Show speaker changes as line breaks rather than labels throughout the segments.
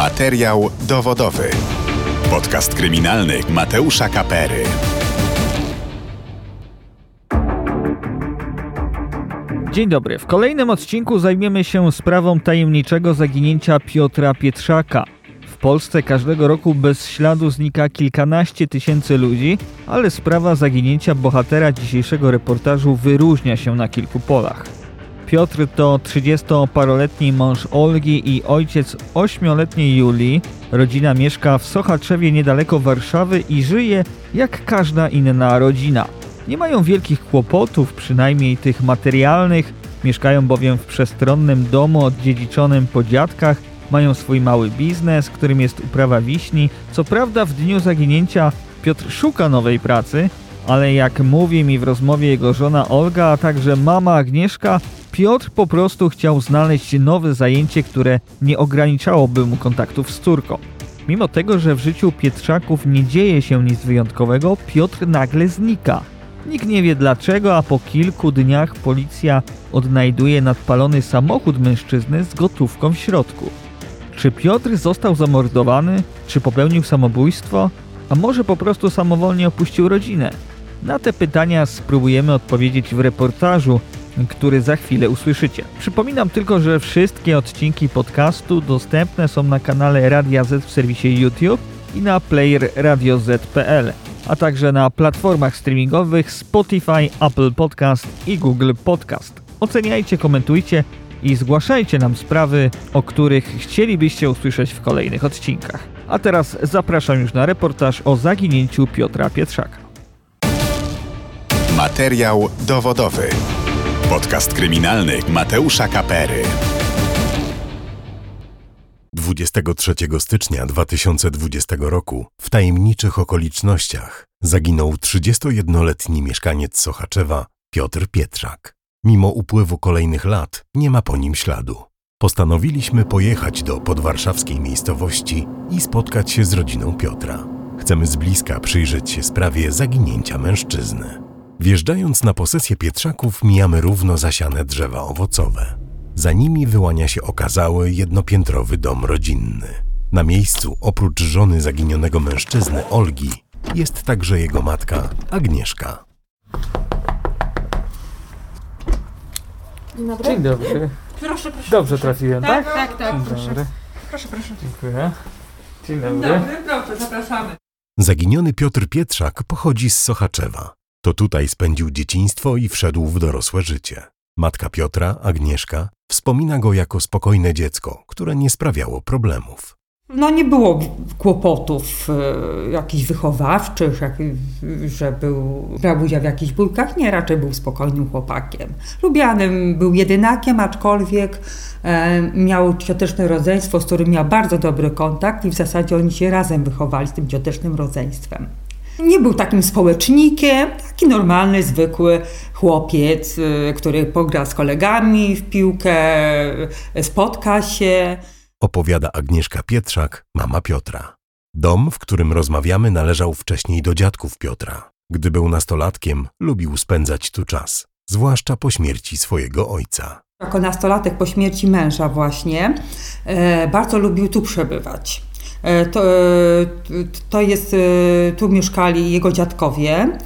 Materiał dowodowy. Podcast kryminalny Mateusza Kapery.
Dzień dobry. W kolejnym odcinku zajmiemy się sprawą tajemniczego zaginięcia Piotra Pietrzaka. W Polsce każdego roku bez śladu znika kilkanaście tysięcy ludzi, ale sprawa zaginięcia bohatera dzisiejszego reportażu wyróżnia się na kilku polach. Piotr to 30-paroletni mąż Olgi i ojciec 8-letniej Julii. Rodzina mieszka w Sochaczewie niedaleko Warszawy i żyje jak każda inna rodzina. Nie mają wielkich kłopotów, przynajmniej tych materialnych, mieszkają bowiem w przestronnym domu oddziedziczonym po dziadkach, mają swój mały biznes, którym jest uprawa wiśni. Co prawda w dniu zaginięcia Piotr szuka nowej pracy, ale jak mówi mi w rozmowie jego żona Olga, a także mama Agnieszka, Piotr po prostu chciał znaleźć nowe zajęcie, które nie ograniczałoby mu kontaktów z córką. Mimo tego, że w życiu Pietrzaków nie dzieje się nic wyjątkowego, Piotr nagle znika. Nikt nie wie dlaczego, a po kilku dniach policja odnajduje nadpalony samochód mężczyzny z gotówką w środku. Czy Piotr został zamordowany? Czy popełnił samobójstwo? A może po prostu samowolnie opuścił rodzinę? Na te pytania spróbujemy odpowiedzieć w reportażu, który za chwilę usłyszycie. Przypominam tylko, że wszystkie odcinki podcastu dostępne są na kanale Radia Z w serwisie YouTube i na player radioz.pl, a także na platformach streamingowych Spotify, Apple Podcast i Google Podcast. Oceniajcie, komentujcie i zgłaszajcie nam sprawy, o których chcielibyście usłyszeć w kolejnych odcinkach. A teraz zapraszam już na reportaż o zaginięciu Piotra Pietrzaka.
Materiał dowodowy. Podcast kryminalny Mateusza Kapery.
23 stycznia 2020 roku w tajemniczych okolicznościach zaginął 31-letni mieszkaniec Sochaczewa Piotr Pietrzak. Mimo upływu kolejnych lat nie ma po nim śladu. Postanowiliśmy pojechać do podwarszawskiej miejscowości i spotkać się z rodziną Piotra. Chcemy z bliska przyjrzeć się sprawie zaginięcia mężczyzny. Wjeżdżając na posesję Pietrzaków mijamy równo zasiane drzewa owocowe. Za nimi wyłania się okazały jednopiętrowy dom rodzinny. Na miejscu, oprócz żony zaginionego mężczyzny Olgi, jest także jego matka Agnieszka.
Dzień dobry.
Dzień dobry.
Proszę, proszę.
Dobrze trafiłem, tak?
Tak, tak,
Dzień
proszę.
dobry.
Proszę, proszę.
Dziękuję. Dzień
Dzień
dobry.
dobry, proszę, zapraszamy.
Zaginiony Piotr Pietrzak pochodzi z Sochaczewa. To tutaj spędził dzieciństwo i wszedł w dorosłe życie. Matka Piotra, Agnieszka, wspomina go jako spokojne dziecko, które nie sprawiało problemów.
No nie było kłopotów e, jakichś wychowawczych, jak, że był, brał udział w jakichś bójkach. Nie, raczej był spokojnym chłopakiem. Lubianym był jedynakiem, aczkolwiek e, miał cioteczne rodzeństwo, z którym miał bardzo dobry kontakt i w zasadzie oni się razem wychowali z tym ciotecznym rodzeństwem. Nie był takim społecznikiem, taki normalny, zwykły chłopiec, e, który pogra z kolegami w piłkę, e, spotka się.
Opowiada Agnieszka Pietrzak, mama Piotra. Dom, w którym rozmawiamy, należał wcześniej do dziadków Piotra. Gdy był nastolatkiem, lubił spędzać tu czas, zwłaszcza po śmierci swojego ojca.
Jako nastolatek po śmierci męża właśnie e, bardzo lubił tu przebywać. E, to, e, to jest, e, tu mieszkali jego dziadkowie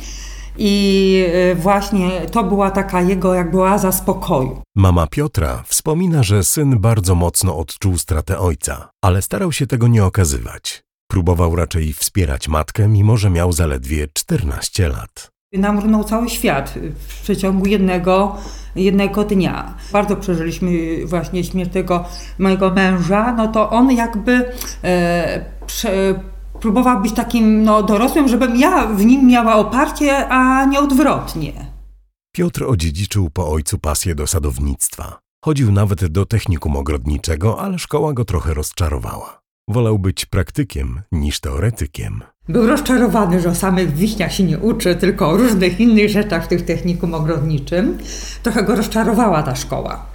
i właśnie to była taka jego jakby oaza spokoju.
Mama Piotra wspomina, że syn bardzo mocno odczuł stratę ojca, ale starał się tego nie okazywać. Próbował raczej wspierać matkę, mimo że miał zaledwie 14 lat.
Namrunął cały świat w przeciągu jednego, jednego dnia. Bardzo przeżyliśmy właśnie śmierć tego mojego męża, no to on jakby e, prze, próbował być takim no, dorosłym, żebym ja w nim miała oparcie, a nie odwrotnie.
Piotr odziedziczył po ojcu pasję do sadownictwa. Chodził nawet do technikum ogrodniczego, ale szkoła go trochę rozczarowała. Wolał być praktykiem niż teoretykiem.
Był rozczarowany, że o samych wiśniach się nie uczy, tylko o różnych innych rzeczach w tym technikum ogrodniczym. Trochę go rozczarowała ta szkoła.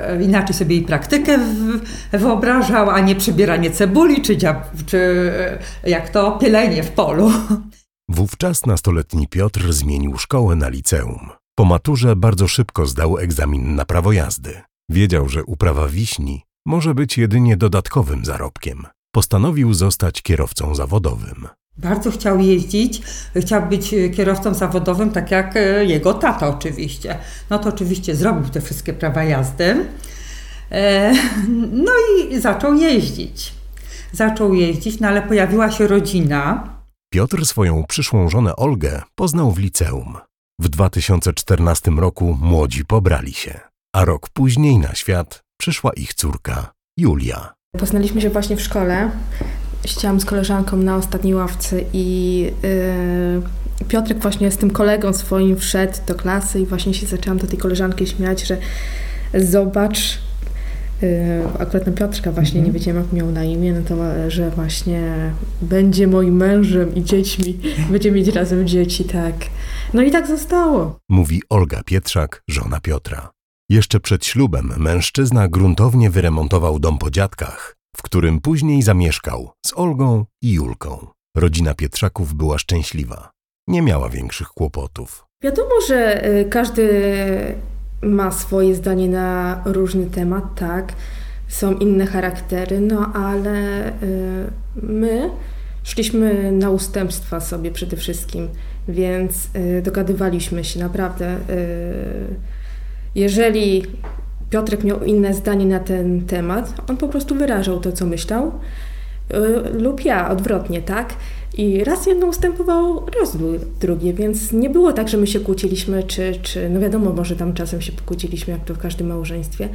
E, inaczej sobie i praktykę w, wyobrażał, a nie przybieranie cebuli, czy, czy e, jak to, pielenie w polu.
Wówczas nastoletni Piotr zmienił szkołę na liceum. Po maturze bardzo szybko zdał egzamin na prawo jazdy. Wiedział, że uprawa wiśni może być jedynie dodatkowym zarobkiem. Postanowił zostać kierowcą zawodowym.
Bardzo chciał jeździć, chciał być kierowcą zawodowym, tak jak e, jego tata oczywiście. No to oczywiście zrobił te wszystkie prawa jazdy. E, no i zaczął jeździć. Zaczął jeździć, no ale pojawiła się rodzina.
Piotr swoją przyszłą żonę Olgę poznał w liceum. W 2014 roku młodzi pobrali się, a rok później na świat przyszła ich córka Julia.
Poznaliśmy się właśnie w szkole. Siedziałam z koleżanką na ostatniej ławce i yy, Piotrek właśnie z tym kolegą swoim wszedł do klasy i właśnie się zaczęłam do tej koleżanki śmiać, że zobacz, yy, akurat na Piotrka właśnie nie wiedziałam jak miał na imię, no to że właśnie będzie moim mężem i dziećmi, będziemy mieć razem dzieci, tak. No i tak zostało.
Mówi Olga Pietrzak, żona Piotra. Jeszcze przed ślubem mężczyzna gruntownie wyremontował dom po dziadkach, w którym później zamieszkał z Olgą i Julką. Rodzina Pietrzaków była szczęśliwa. Nie miała większych kłopotów.
Wiadomo, że y, każdy ma swoje zdanie na różny temat, tak. Są inne charaktery, no ale y, my szliśmy na ustępstwa sobie przede wszystkim, więc y, dogadywaliśmy się naprawdę. Jeżeli Piotrek miał inne zdanie na ten temat, on po prostu wyrażał to, co myślał, yy, lub ja odwrotnie, tak? I raz jedno ustępował, raz drugie, więc nie było tak, że my się kłóciliśmy, czy, czy no wiadomo, może tam czasem się pokłóciliśmy, jak to w każdym małżeństwie,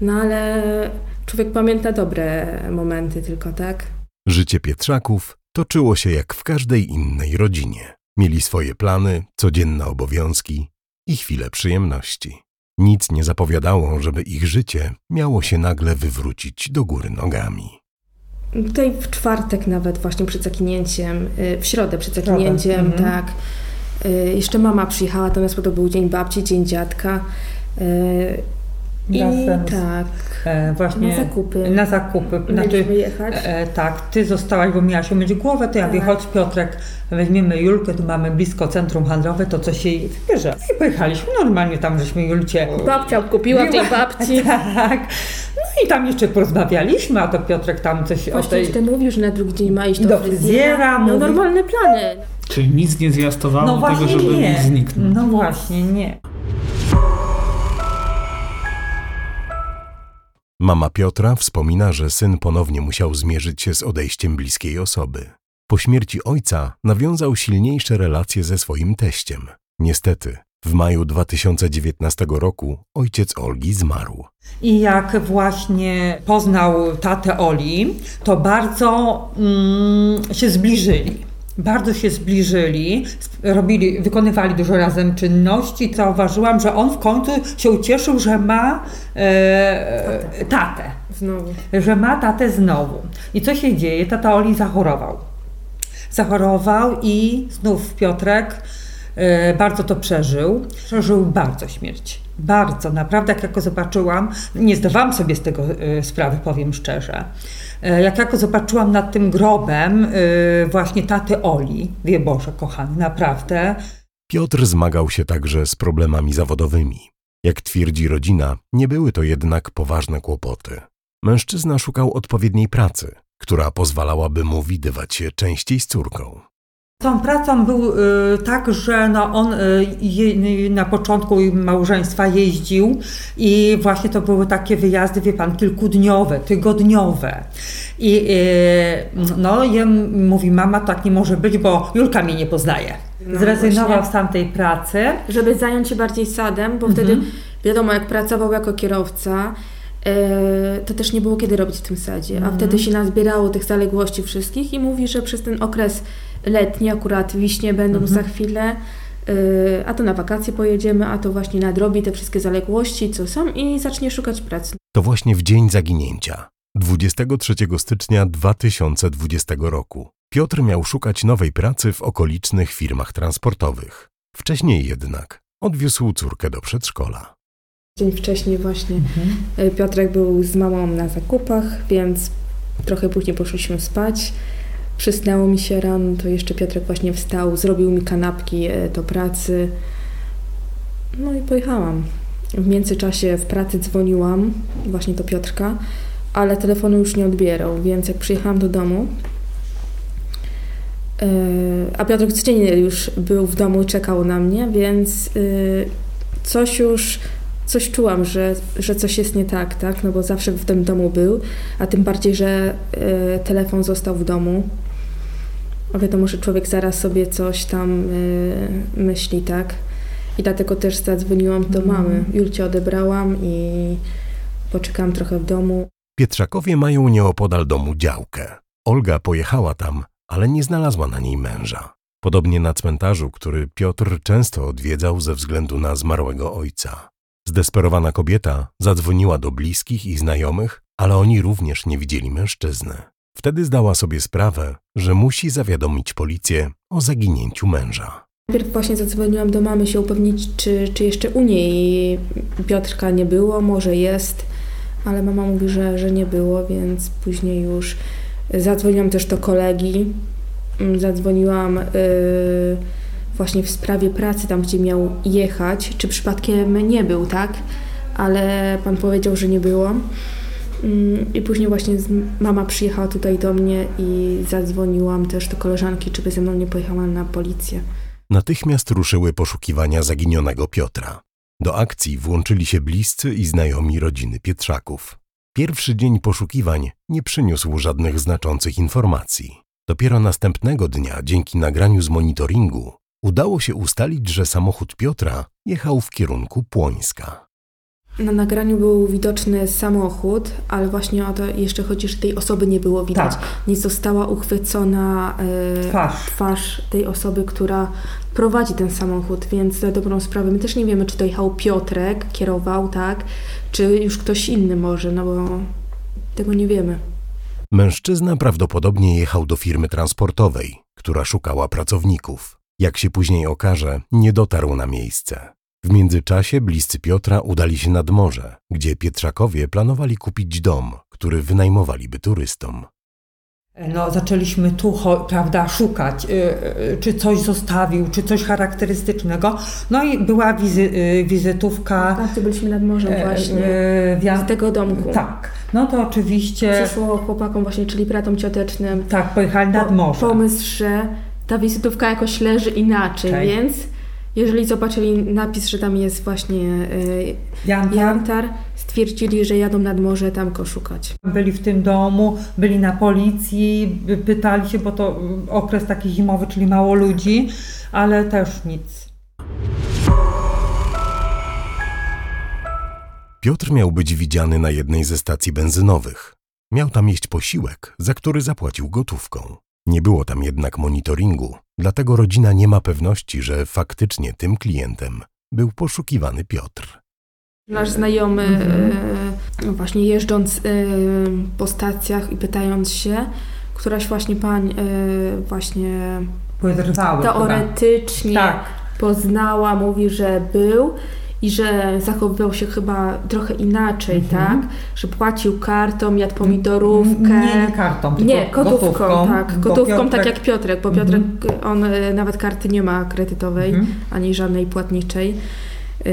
no ale człowiek pamięta dobre momenty tylko, tak?
Życie Pietrzaków toczyło się jak w każdej innej rodzinie. Mieli swoje plany, codzienne obowiązki i chwile przyjemności. Nic nie zapowiadało, żeby ich życie miało się nagle wywrócić do góry nogami.
Tutaj w czwartek nawet właśnie przed zakinięciem, y, w środę przed zakinięciem, mhm. tak. Y, jeszcze mama przyjechała, natomiast to był dzień babci, dzień dziadka. I tak. E, właśnie na zakupy.
Na zakupy.
Znaczy, jechać.
E, tak, ty zostałaś, bo miałaś umyć głowę, to ja tak. mówię, chodź Piotrek, weźmiemy Julkę, tu mamy blisko centrum handlowe, to coś jej wybierze. I pojechaliśmy normalnie tam, żeśmy Julcie...
Babcia kupiła tej babci.
Tak. No i tam jeszcze porozmawialiśmy, a to Piotrek tam coś
Właśnie o tej... ty mówił, że na drugi dzień ma iść
do, do fryzjera.
No normalne plany.
Czyli nic nie zwiastowało no tego, żeby nie. zniknąć.
No właśnie, nie.
Mama Piotra wspomina, że syn ponownie musiał zmierzyć się z odejściem bliskiej osoby. Po śmierci ojca nawiązał silniejsze relacje ze swoim teściem. Niestety, w maju 2019 roku ojciec Olgi zmarł.
I jak właśnie poznał tatę Oli, to bardzo mm, się zbliżyli bardzo się zbliżyli, robili, wykonywali dużo razem czynności. Zauważyłam, że on w końcu się ucieszył, że ma e, tatę.
Znowu.
Że ma tatę znowu. I co się dzieje? Tata Oli zachorował. Zachorował i znów Piotrek e, bardzo to przeżył. Przeżył bardzo śmierć. Bardzo, naprawdę, jak ja go zobaczyłam, nie zdawałam sobie z tego e, sprawy, powiem szczerze. E, jak ja go zobaczyłam nad tym grobem e, właśnie taty Oli, wie Boże kochany, naprawdę.
Piotr zmagał się także z problemami zawodowymi. Jak twierdzi rodzina, nie były to jednak poważne kłopoty. Mężczyzna szukał odpowiedniej pracy, która pozwalałaby mu widywać się częściej z córką.
Tą pracą był y, tak, że no on y, na początku małżeństwa jeździł i właśnie to były takie wyjazdy, wie pan, kilkudniowe, tygodniowe. I y, no jem, mówi, mama, tak nie może być, bo Julka mnie nie poznaje. No, Zrezygnował właśnie. z tamtej pracy.
Żeby zająć się bardziej sadem, bo mhm. wtedy wiadomo, jak pracował jako kierowca, to też nie było kiedy robić w tym sadzie, a mhm. wtedy się nazbierało tych zaległości wszystkich i mówi, że przez ten okres letnie, akurat wiśnie będą mhm. za chwilę, y, a to na wakacje pojedziemy, a to właśnie nadrobi te wszystkie zaległości, co są i zacznie szukać pracy.
To właśnie w dzień zaginięcia, 23 stycznia 2020 roku, Piotr miał szukać nowej pracy w okolicznych firmach transportowych. Wcześniej jednak odwiózł córkę do przedszkola.
Dzień wcześniej właśnie mhm. Y, Piotrek był z mamą na zakupach, więc trochę później poszliśmy spać. Przysnęło mi się rano, to jeszcze Piotrek właśnie wstał, zrobił mi kanapki e, do pracy. No i pojechałam. W międzyczasie w pracy dzwoniłam właśnie do Piotrka, ale telefonu już nie odbierał, więc jak przyjechałam do domu, yy, a Piotr codziennie już był w domu i czekał na mnie, więc yy, coś już, coś czułam, że, że coś jest nie tak, tak, no bo zawsze w tym domu był, a tym bardziej, że telefon został w domu. A wiadomo, że człowiek zaraz sobie coś tam myśli, tak. I dlatego też zadzwoniłam do mamy. Julcie odebrałam i poczekałam trochę w domu.
Pietrzakowie mają nieopodal domu działkę. Olga pojechała tam, ale nie znalazła na niej męża. Podobnie na cmentarzu, który Piotr często odwiedzał ze względu na zmarłego ojca. Zdesperowana kobieta zadzwoniła do bliskich i znajomych, ale oni również nie widzieli mężczyzny. Wtedy zdała sobie sprawę, że musi zawiadomić policję o zaginięciu męża.
Najpierw właśnie zadzwoniłam do mamy się upewnić, czy, czy jeszcze u niej Piotrka nie było, może jest, ale mama mówi, że, że nie było, więc później już zadzwoniłam też do kolegi, mm, zadzwoniłam yy, właśnie w sprawie pracy, tam gdzie miał jechać, czy przypadkiem nie był, tak? Ale pan powiedział, że nie było. Mm, I później właśnie mama przyjechała tutaj do mnie i zadzwoniłam też do koleżanki, czy by ze mną nie pojechała na policję.
Natychmiast ruszyły poszukiwania zaginionego Piotra. Do akcji włączyli się bliscy i znajomi rodziny Pietrzaków. Pierwszy dzień poszukiwań nie przyniósł żadnych znaczących informacji. Dopiero następnego dnia, dzięki nagraniu z monitoringu, udało się ustalić, że samochód Piotra jechał w kierunku Płońska.
Na nagraniu był widoczny samochód, ale właśnie o to jeszcze chodzi, że tej osoby nie było widać. Tak. Nie została uchwycona e, twarz. twarz tej osoby, która prowadzi ten samochód, więc za dobrą sprawę my też nie wiemy, czy to jechał Piotrek, kierował, tak, czy już ktoś inny może, no bo tego nie wiemy.
Mężczyzna prawdopodobnie jechał do firmy transportowej, która szukała pracowników. Jak się później okaże, nie dotarł na miejsce. W międzyczasie bliscy Piotra udali się nad morze, gdzie Pietrzakowie planowali kupić dom, który wynajmowaliby turystom.
No, zaczęliśmy tu, prawda, szukać, yy, czy coś zostawił, czy coś charakterystycznego. No i była wizy, yy, wizytówka.
Tak, byliśmy nad morzem właśnie, yy, z tego domku.
Tak, no to oczywiście...
Przyszło chłopakom właśnie, czyli bratom ciotecznym.
Tak, pojechali nad morze.
Pomysł, że ta wizytówka jakoś leży inaczej, tak. więc jeżeli zobaczyli napis, że tam jest właśnie yy, jantar. jantar, stwierdzili, że jadą nad morze tam go szukać.
Byli w tym domu, byli na policji, pytali się, bo to okres taki zimowy, czyli mało ludzi, ale też nic.
Piotr miał być widziany na jednej ze stacji benzynowych. Miał tam jeść posiłek, za który zapłacił gotówką. Nie było tam jednak monitoringu, dlatego rodzina nie ma pewności, że faktycznie tym klientem był poszukiwany Piotr.
Nasz znajomy, mhm. właśnie jeżdżąc e, po stacjach i pytając się, któraś właśnie pań właśnie teoretycznie tak. poznała, mówi, że był i że zachowywał się chyba trochę inaczej, mhm. tak? Że płacił kartą, jadł pomidorówkę.
Nie, nie kartą, tylko
Nie, gotówką, gotówką tak. Gotówką, Piotrek... tak jak Piotrek, bo. Piotrek, on e, nawet karty nie ma kredytowej, mhm. ani żadnej płatniczej. Yy,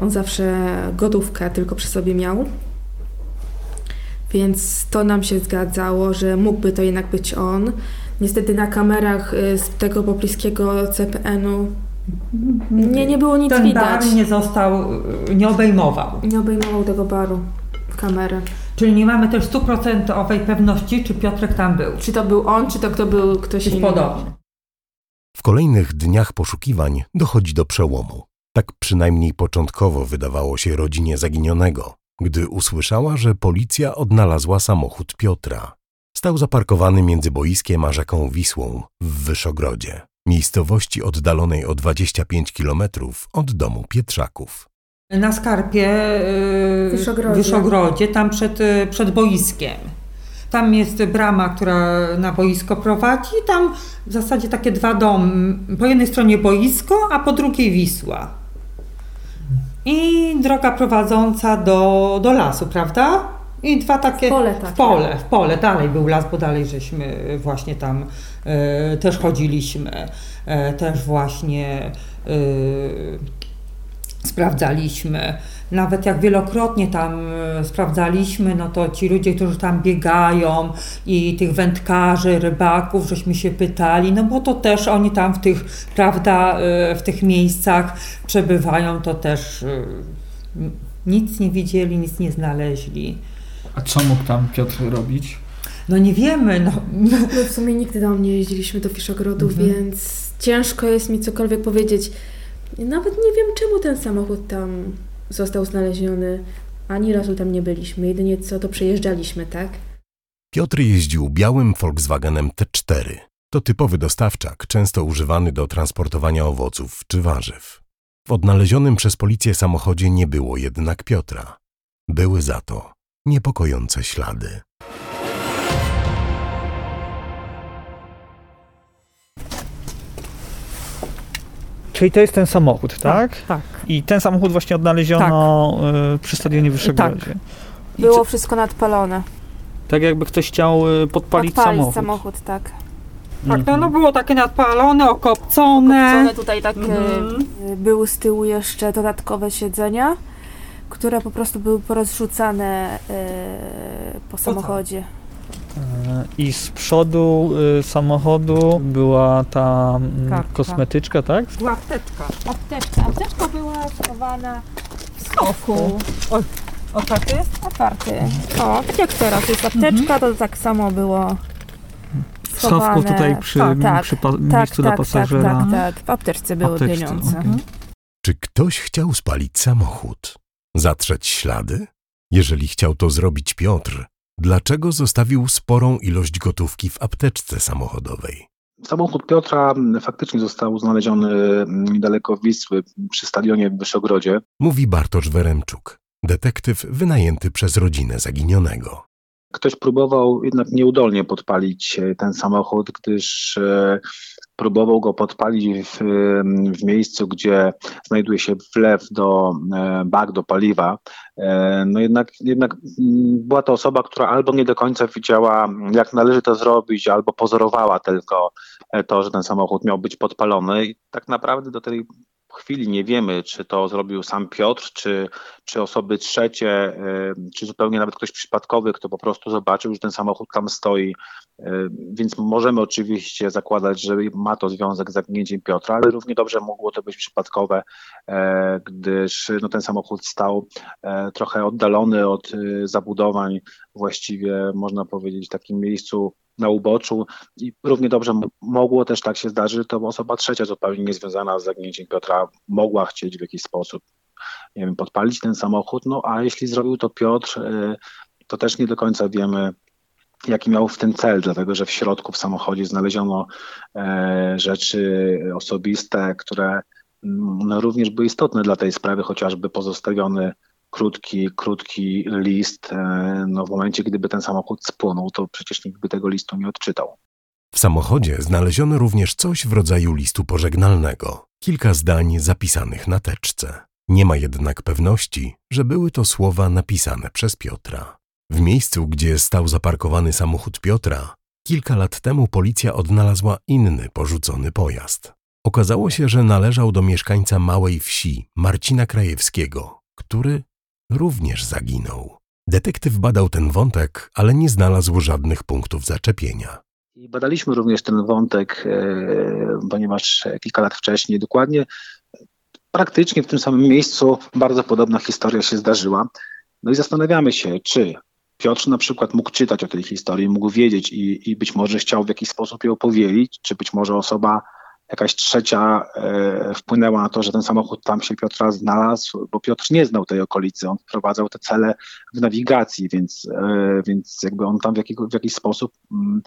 on zawsze gotówkę tylko przy sobie miał. Więc to nam się zgadzało, że mógłby to jednak być on. Niestety na kamerach y, z tego pobliskiego CPN-u nie, nie było nic
Ten
widać.
bar nie został, nie obejmował.
Nie obejmował tego baru kamery.
Czyli nie mamy też stuprocentowej pewności, czy Piotrek tam był.
Czy to był on, czy to kto był ktoś inny.
Podobnie.
W kolejnych dniach poszukiwań dochodzi do przełomu. Tak przynajmniej początkowo wydawało się rodzinie zaginionego, gdy usłyszała, że policja odnalazła samochód Piotra. Stał zaparkowany między boiskiem a rzeką Wisłą w Wyszogrodzie miejscowości oddalonej o 25 km od domu Pietrzaków.
Na skarpie w Wyszogrodzie, Wyszogrodzie tam przed, y, przed boiskiem. Tam jest brama, która na boisko prowadzi. Tam w zasadzie takie dwa domy. Po jednej stronie boisko, a po drugiej Wisła. I droga prowadząca do, do lasu, prawda? I dwa takie.
W pole, tak.
W pole, w pole. Dalej był las, bo dalej żeśmy właśnie tam e, też chodziliśmy. E, też właśnie e, sprawdzaliśmy. Nawet jak wielokrotnie tam e, sprawdzaliśmy, no to ci ludzie, którzy tam biegają i tych wędkarzy, rybaków, żeśmy się pytali, no bo to też oni tam w tych, prawda, e, w tych miejscach przebywają, to też e, nic nie widzieli, nic nie znaleźli.
A co mógł tam Piotr robić?
No nie wiemy, no.
No w sumie nigdy tam nie jeździliśmy do Fiszogrodu,
Mhm.
więc ciężko jest mi cokolwiek powiedzieć. Nawet nie wiem, czemu ten samochód tam został znaleziony. Ani razu tam nie byliśmy, jedynie co to przejeżdżaliśmy, tak?
Piotr jeździł białym Volkswagenem T4. To typowy dostawczak, często używany do transportowania owoców czy warzyw. W odnalezionym przez policję samochodzie nie było jednak Piotra. Były za to niepokojące ślady.
Czyli to jest ten samochód, tak?
Tak.
I ten samochód właśnie odnaleziono y, przy stadionie Wyszegrodzie. I
Było
co-
wszystko nadpalone.
tak jakby ktoś chciał y, podpalić samochód.
samochód, tak.
Tak, no, no było takie nadpalone, okopcone.
Kopcone tutaj tak
Mhm.
e, były z tyłu jeszcze dodatkowe siedzenia, które po prostu były porozrzucane e, po samochodzie.
E, I z przodu y, samochodu była ta mm,
Kartka.
kosmetyczka, tak?
Była apteczka.
Apteczka. Apteczka była schowana w
Oku. O, otwarty jest?
Otwarty. O, tak jak teraz jest apteczka, to tak samo było
W schowku
schowane.
tutaj przy,
O, tak,
przy pa-
tak,
miejscu dla
tak,
pasażera.
Tak, tak, tak. W apteczce były
Apteczce,
pieniądze.
okej.
Czy ktoś chciał spalić samochód? Zatrzeć ślady? Jeżeli chciał to zrobić Piotr, dlaczego zostawił sporą ilość gotówki w apteczce samochodowej?
Samochód Piotra mm, faktycznie został znaleziony mm, niedaleko Wisły przy stadionie w Wyszogrodzie.
Mówi Bartosz Weremczuk, detektyw wynajęty przez rodzinę zaginionego.
Ktoś próbował jednak nieudolnie podpalić e, ten samochód, gdyż e, próbował go podpalić w, w miejscu, gdzie znajduje się wlew do e, bak do paliwa. E, No jednak, jednak mm, była to osoba, która albo nie do końca wiedziała, jak należy to zrobić, albo pozorowała tylko e, to, że ten samochód miał być podpalony. I tak naprawdę do tej chwili nie wiemy, czy to zrobił sam Piotr, czy, czy osoby trzecie, e, czy zupełnie nawet ktoś przypadkowy, kto po prostu zobaczył, że ten samochód tam stoi. E, Więc możemy oczywiście zakładać, że ma to związek z zaginięciem Piotra, ale równie dobrze mogło to być przypadkowe, e, gdyż no, ten samochód stał e, trochę oddalony od e, zabudowań, właściwie można powiedzieć w takim miejscu na uboczu i równie dobrze mogło też tak się zdarzyć, to osoba trzecia zupełnie niezwiązana z zaginięciem Piotra mogła chcieć w jakiś sposób nie wiem, podpalić ten samochód, no a jeśli zrobił to Piotr, y, to też nie do końca wiemy, jaki miał w tym cel, dlatego że w środku w samochodzie znaleziono e, rzeczy osobiste, które no, również były istotne dla tej sprawy, chociażby pozostawiony krótki, krótki list. e, No, w momencie, gdyby ten samochód spłonął, to przecież nikt by tego listu nie odczytał.
W samochodzie znaleziono również coś w rodzaju listu pożegnalnego, kilka zdań zapisanych na teczce. Nie ma jednak pewności, że były to słowa napisane przez Piotra. W miejscu, gdzie stał zaparkowany samochód Piotra, kilka lat temu policja odnalazła inny porzucony pojazd. Okazało się, że należał do mieszkańca małej wsi Marcina Krajewskiego, który również zaginął. Detektyw badał ten wątek, ale nie znalazł żadnych punktów zaczepienia.
Badaliśmy również ten wątek, e, ponieważ kilka lat wcześniej, dokładnie praktycznie w tym samym miejscu, bardzo podobna historia się zdarzyła. No i zastanawiamy się, czy Piotr na przykład mógł czytać o tej historii, mógł wiedzieć i, i być może chciał w jakiś sposób ją powielić, czy być może osoba jakaś trzecia e, wpłynęła na to, że ten samochód tam się Piotra znalazł, bo Piotr nie znał tej okolicy, on wprowadzał te cele w nawigacji, więc, e, więc jakby on tam w, jakiego, w jakiś sposób mm,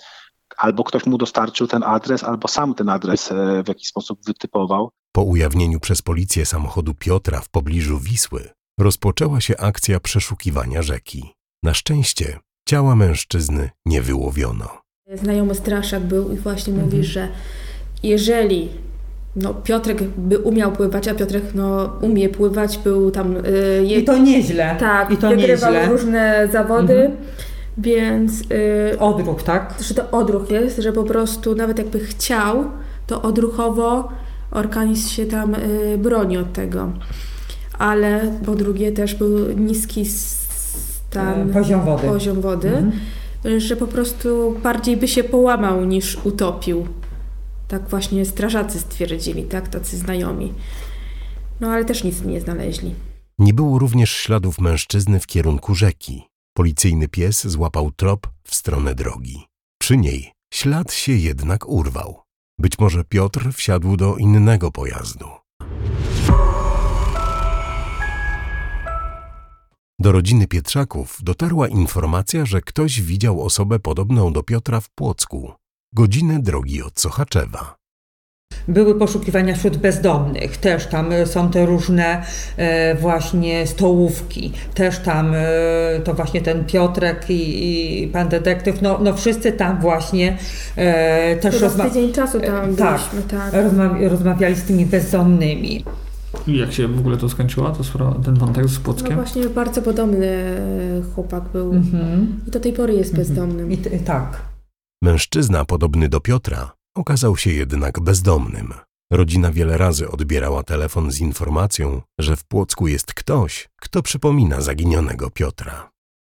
albo ktoś mu dostarczył ten adres, albo sam ten adres e, w jakiś sposób wytypował.
Po ujawnieniu przez policję samochodu Piotra w pobliżu Wisły rozpoczęła się akcja przeszukiwania rzeki. Na szczęście ciała mężczyzny nie wyłowiono.
Znajomy straszak był i właśnie
Mhm.
mówi, że jeżeli no, Piotrek by umiał pływać, a Piotrek no, umie pływać, był tam... y, je-
I to nieźle.
tak,
I to
wygrywał
nieźle.
różne zawody,
Mhm.
więc y,
Odruch, tak?
że to odruch jest, że po prostu nawet jakby chciał, to odruchowo organizm się tam y, broni od tego. ale po drugie też był niski stan,
E, poziom wody.
poziom wody
Mhm.
że po prostu bardziej by się połamał niż utopił. Tak właśnie strażacy stwierdzili, tak, tacy znajomi. No ale też nic nie znaleźli.
Nie było również śladów mężczyzny w kierunku rzeki. Policyjny pies złapał trop w stronę drogi. Przy niej ślad się jednak urwał. Być może Piotr wsiadł do innego pojazdu. Do rodziny Pietrzaków dotarła informacja, że ktoś widział osobę podobną do Piotra w Płocku. Godzinę drogi od Sochaczewa.
Były poszukiwania wśród bezdomnych, też tam e, są te różne e, właśnie stołówki, też tam e, to właśnie ten Piotrek i, i pan detektyw, no, no wszyscy tam właśnie e, też
Chyba z
rozma-
tydzień czasu tam
tak,
byliśmy, tak.
rozma- rozmawiali z tymi bezdomnymi.
I jak się w ogóle to skończyło, to sprawa, ten wątek z
No
Płockiem?
właśnie bardzo podobny chłopak był.
Mhm.
I do tej pory jest bezdomnym.
I, t- tak.
Mężczyzna podobny do Piotra okazał się jednak bezdomnym. Rodzina wiele razy odbierała telefon z informacją, że w Płocku jest ktoś, kto przypomina zaginionego Piotra.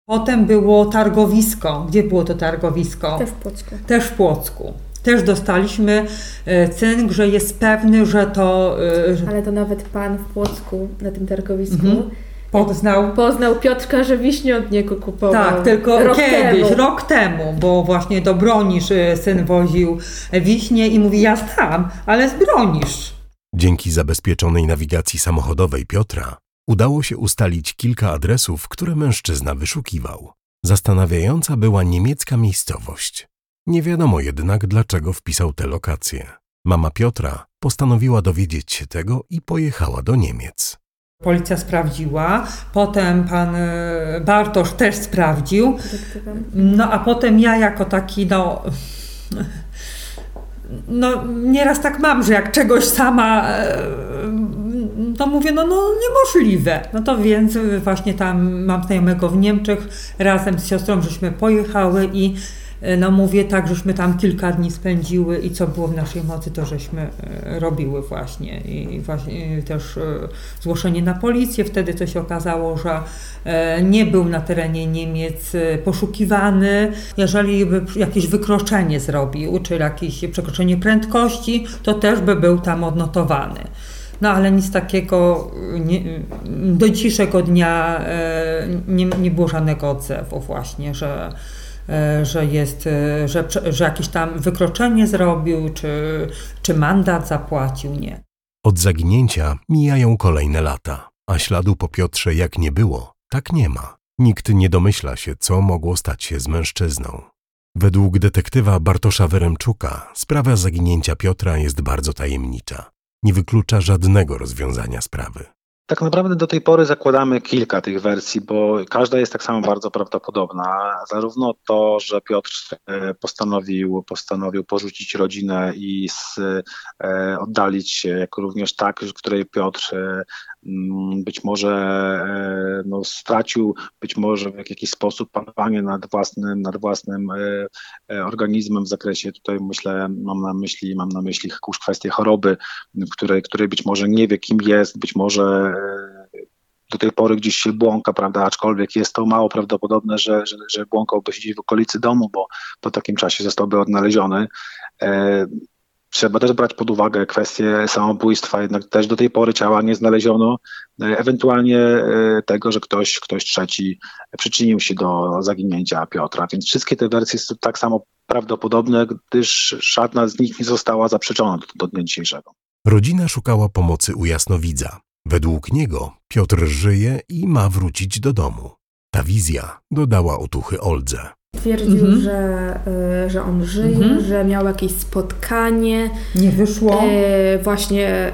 Potem było targowisko. Gdzie było to targowisko?
Też w Płocku.
Też w Płocku. Też dostaliśmy e, cynk, że jest pewny, że to e, że
Ale to nawet pan w Płocku na tym targowisku
Mhm. Poznał.
poznał Piotrka, że wiśnie od niego kupował.
Tak, tylko
rok
kiedyś,
temu.
rok temu, bo właśnie do Bronisz e, syn woził wiśnie i mówi, ja tam, ale z Bronisz.
Dzięki zabezpieczonej nawigacji samochodowej Piotra udało się ustalić kilka adresów, które mężczyzna wyszukiwał. Zastanawiająca była niemiecka miejscowość. Nie wiadomo jednak, dlaczego wpisał te lokacje. Mama Piotra postanowiła dowiedzieć się tego i pojechała do Niemiec.
Policja sprawdziła, potem pan e, Bartosz też sprawdził, no a potem ja jako taki, no... No, nieraz tak mam, że jak czegoś sama, to mówię, no, no niemożliwe. No to więc właśnie tam mam znajomego w Niemczech, razem z siostrą żeśmy pojechały i no mówię tak, żeśmy tam kilka dni spędziły i co było w naszej mocy, to żeśmy e, robiły właśnie. I właśnie też e, zgłoszenie na policję, wtedy to się okazało, że e, nie był na terenie Niemiec e, poszukiwany. Jeżeli by jakieś wykroczenie zrobił, czy jakieś przekroczenie prędkości, to też by był tam odnotowany. No ale nic takiego nie, do dzisiejszego dnia e, nie, nie było żadnego odzewu właśnie, że, e, że jest, e, że, że jakieś tam wykroczenie zrobił, czy, czy mandat zapłacił, nie.
Od zaginięcia mijają kolejne lata, a śladu po Piotrze jak nie było, tak nie ma. Nikt nie domyśla się, co mogło stać się z mężczyzną. Według detektywa Bartosza Wyremczuka sprawa zaginięcia Piotra jest bardzo tajemnicza. Nie wyklucza żadnego rozwiązania sprawy.
Tak naprawdę do tej pory zakładamy kilka tych wersji, bo każda jest tak samo bardzo prawdopodobna. Zarówno to, że Piotr e, postanowił, postanowił porzucić rodzinę i z, e, oddalić się, jak również tak, w której Piotr e, być może e, no, stracił być może w jakiś sposób panowanie nad własnym, nad własnym e, e, organizmem w zakresie, tutaj myślę, mam na myśli, mam na myśli kwestię choroby, w której, której być może nie wie kim jest, być może do tej pory gdzieś się błąka, prawda, aczkolwiek jest to mało prawdopodobne, że, że, że błąkałby gdzieś w okolicy domu, bo po takim czasie zostałby odnaleziony. Trzeba też brać pod uwagę kwestię samobójstwa, jednak też do tej pory ciała nie znaleziono, e, ewentualnie e, tego, że ktoś, ktoś trzeci przyczynił się do zaginięcia Piotra, więc wszystkie te wersje są tak samo prawdopodobne, gdyż żadna z nich nie została zaprzeczona do, do dnia dzisiejszego.
Rodzina szukała pomocy u jasnowidza. Według niego Piotr żyje i ma wrócić do domu. Ta wizja dodała otuchy Oldze.
Twierdził,
Mhm.
że, y, że on żyje,
Mhm.
że miał jakieś spotkanie,
Nie wyszło.
y, właśnie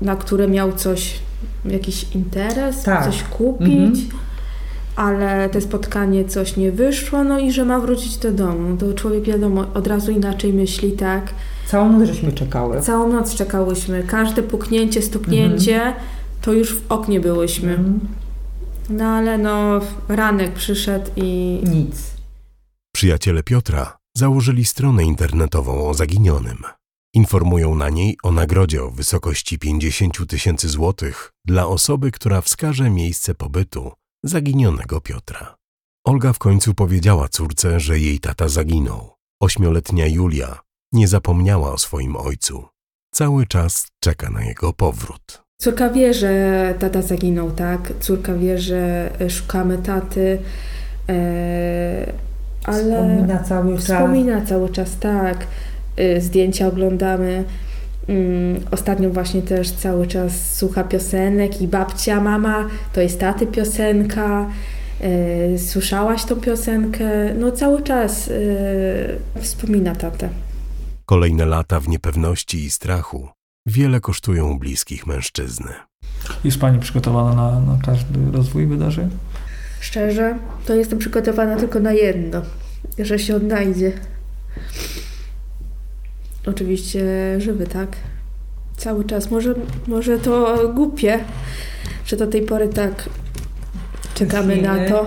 y, na które miał coś, jakiś interes,
Tak.
coś kupić,
Mhm.
ale te spotkanie coś nie wyszło, no i że ma wrócić do domu. To człowiek wiadomo, od razu inaczej myśli, tak.
Całą noc żeśmy czekały.
Całą noc czekałyśmy, każde puknięcie, stuknięcie, to już w oknie byłyśmy. No ale no, ranek przyszedł i
Nic.
Przyjaciele Piotra założyli stronę internetową o zaginionym. Informują na niej o nagrodzie o wysokości 50 tysięcy złotych dla osoby, która wskaże miejsce pobytu zaginionego Piotra. Olga w końcu powiedziała córce, że jej tata zaginął. Ośmioletnia Julia nie zapomniała o swoim ojcu. Cały czas czeka na jego powrót.
Córka wie, że tata zaginął, tak? Córka wie, że szukamy taty, e, ale...
Wspomina cały czas.
Wspomina cały czas, tak. E, zdjęcia oglądamy. Mm, Ostatnio właśnie też cały czas słucha piosenek i babcia, mama, to jest taty piosenka. E, Słyszałaś tą piosenkę? No cały czas e, wspomina tatę.
Kolejne lata w niepewności i strachu wiele kosztują bliskich mężczyzny.
Jest Pani przygotowana na, na każdy rozwój wydarzeń?
Szczerze, to jestem przygotowana tylko na jedno, że się odnajdzie. Oczywiście żywy, tak? Cały czas. Może, może to głupie, że do tej pory tak czekamy na to,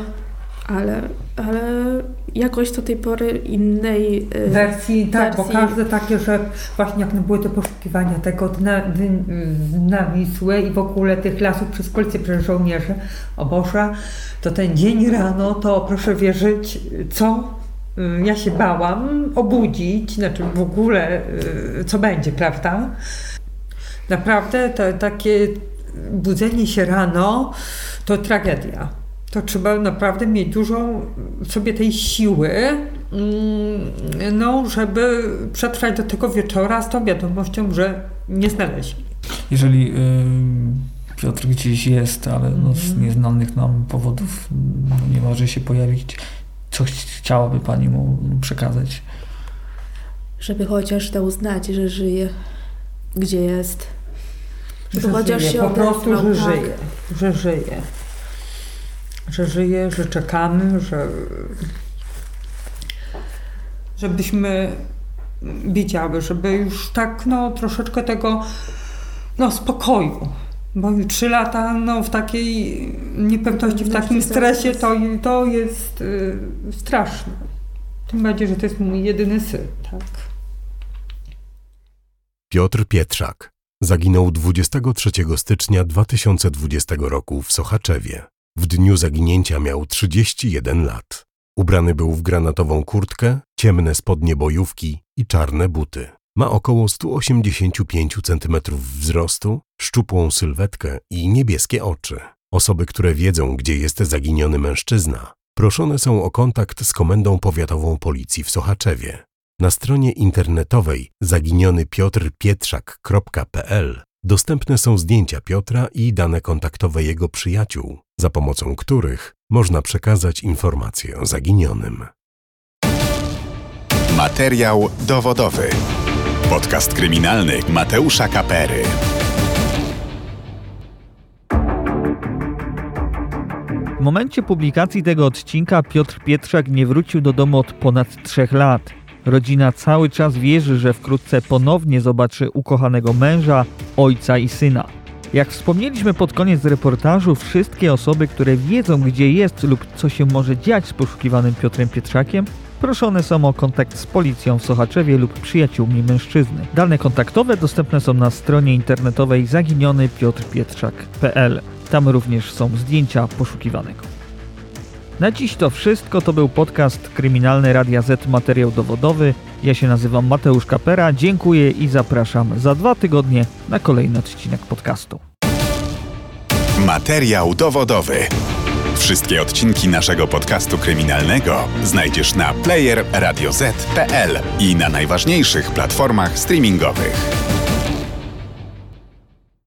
ale, ale jakoś do tej pory innej y,
Wersji, tak, bo
wersji.
każde takie, że właśnie jak były te poszukiwania tego dna, dn, dna Wisły i w ogóle tych lasów przez kolce przez żołnierzy, o Boże, to ten dzień rano, to proszę wierzyć, co y, ja się bałam obudzić, znaczy w ogóle y, co będzie, prawda? Naprawdę to takie budzenie się rano to tragedia. To trzeba naprawdę mieć dużo w sobie tej siły, mm, no, żeby przetrwać do tego wieczora z tą wiadomością, że nie znaleźli.
Jeżeli y, Piotr gdzieś jest, ale no, z nieznanych nam powodów no, nie może się pojawić, co ch- chciałaby Pani mu przekazać?
żeby chociaż dał znać, że żyje, gdzie jest. Żeby
Że
chociaż
żyje,
się
po prostu, że
tak.
żyje, że żyje. Że żyje, że czekamy, że żebyśmy wiedziały, żeby już tak no troszeczkę tego no spokoju. Bo trzy lata no, w takiej niepewności, w takim stresie to, to jest y, straszne. Tym bardziej, że to jest mój jedyny syn, tak.
Piotr Pietrzak zaginął 23 stycznia 2020 roku w Sochaczewie. W dniu zaginięcia miał 31 lat. Ubrany był w granatową kurtkę, ciemne spodnie bojówki i czarne buty. Ma około 185 cm wzrostu, szczupłą sylwetkę i niebieskie oczy. Osoby, które wiedzą, gdzie jest zaginiony mężczyzna, proszone są o kontakt z Komendą Powiatową Policji w Sochaczewie. Na stronie internetowej zaginionypiotrpietrzak.pl dostępne są zdjęcia Piotra i dane kontaktowe jego przyjaciół, za pomocą których można przekazać informacje o zaginionym.
Materiał dowodowy. Podcast kryminalny Mateusza Kapery.
W momencie publikacji tego odcinka Piotr Pietrzak nie wrócił do domu od ponad trzech lat. Rodzina cały czas wierzy, że wkrótce ponownie zobaczy ukochanego męża, ojca i syna. Jak wspomnieliśmy pod koniec reportażu, wszystkie osoby, które wiedzą gdzie jest lub co się może dziać z poszukiwanym Piotrem Pietrzakiem, proszone są o kontakt z policją w Sochaczewie lub przyjaciółmi mężczyzny. Dane kontaktowe dostępne są na stronie internetowej zaginionypiotrpietrzak.pl. Tam również są zdjęcia poszukiwanego. Na dziś to wszystko. To był podcast Kryminalny Radia Z Materiał Dowodowy. Ja się nazywam Mateusz Kapera. Dziękuję i zapraszam za dwa tygodnie na kolejny odcinek podcastu.
Materiał dowodowy. Wszystkie odcinki naszego podcastu kryminalnego znajdziesz na player radioz.pl i na najważniejszych platformach streamingowych.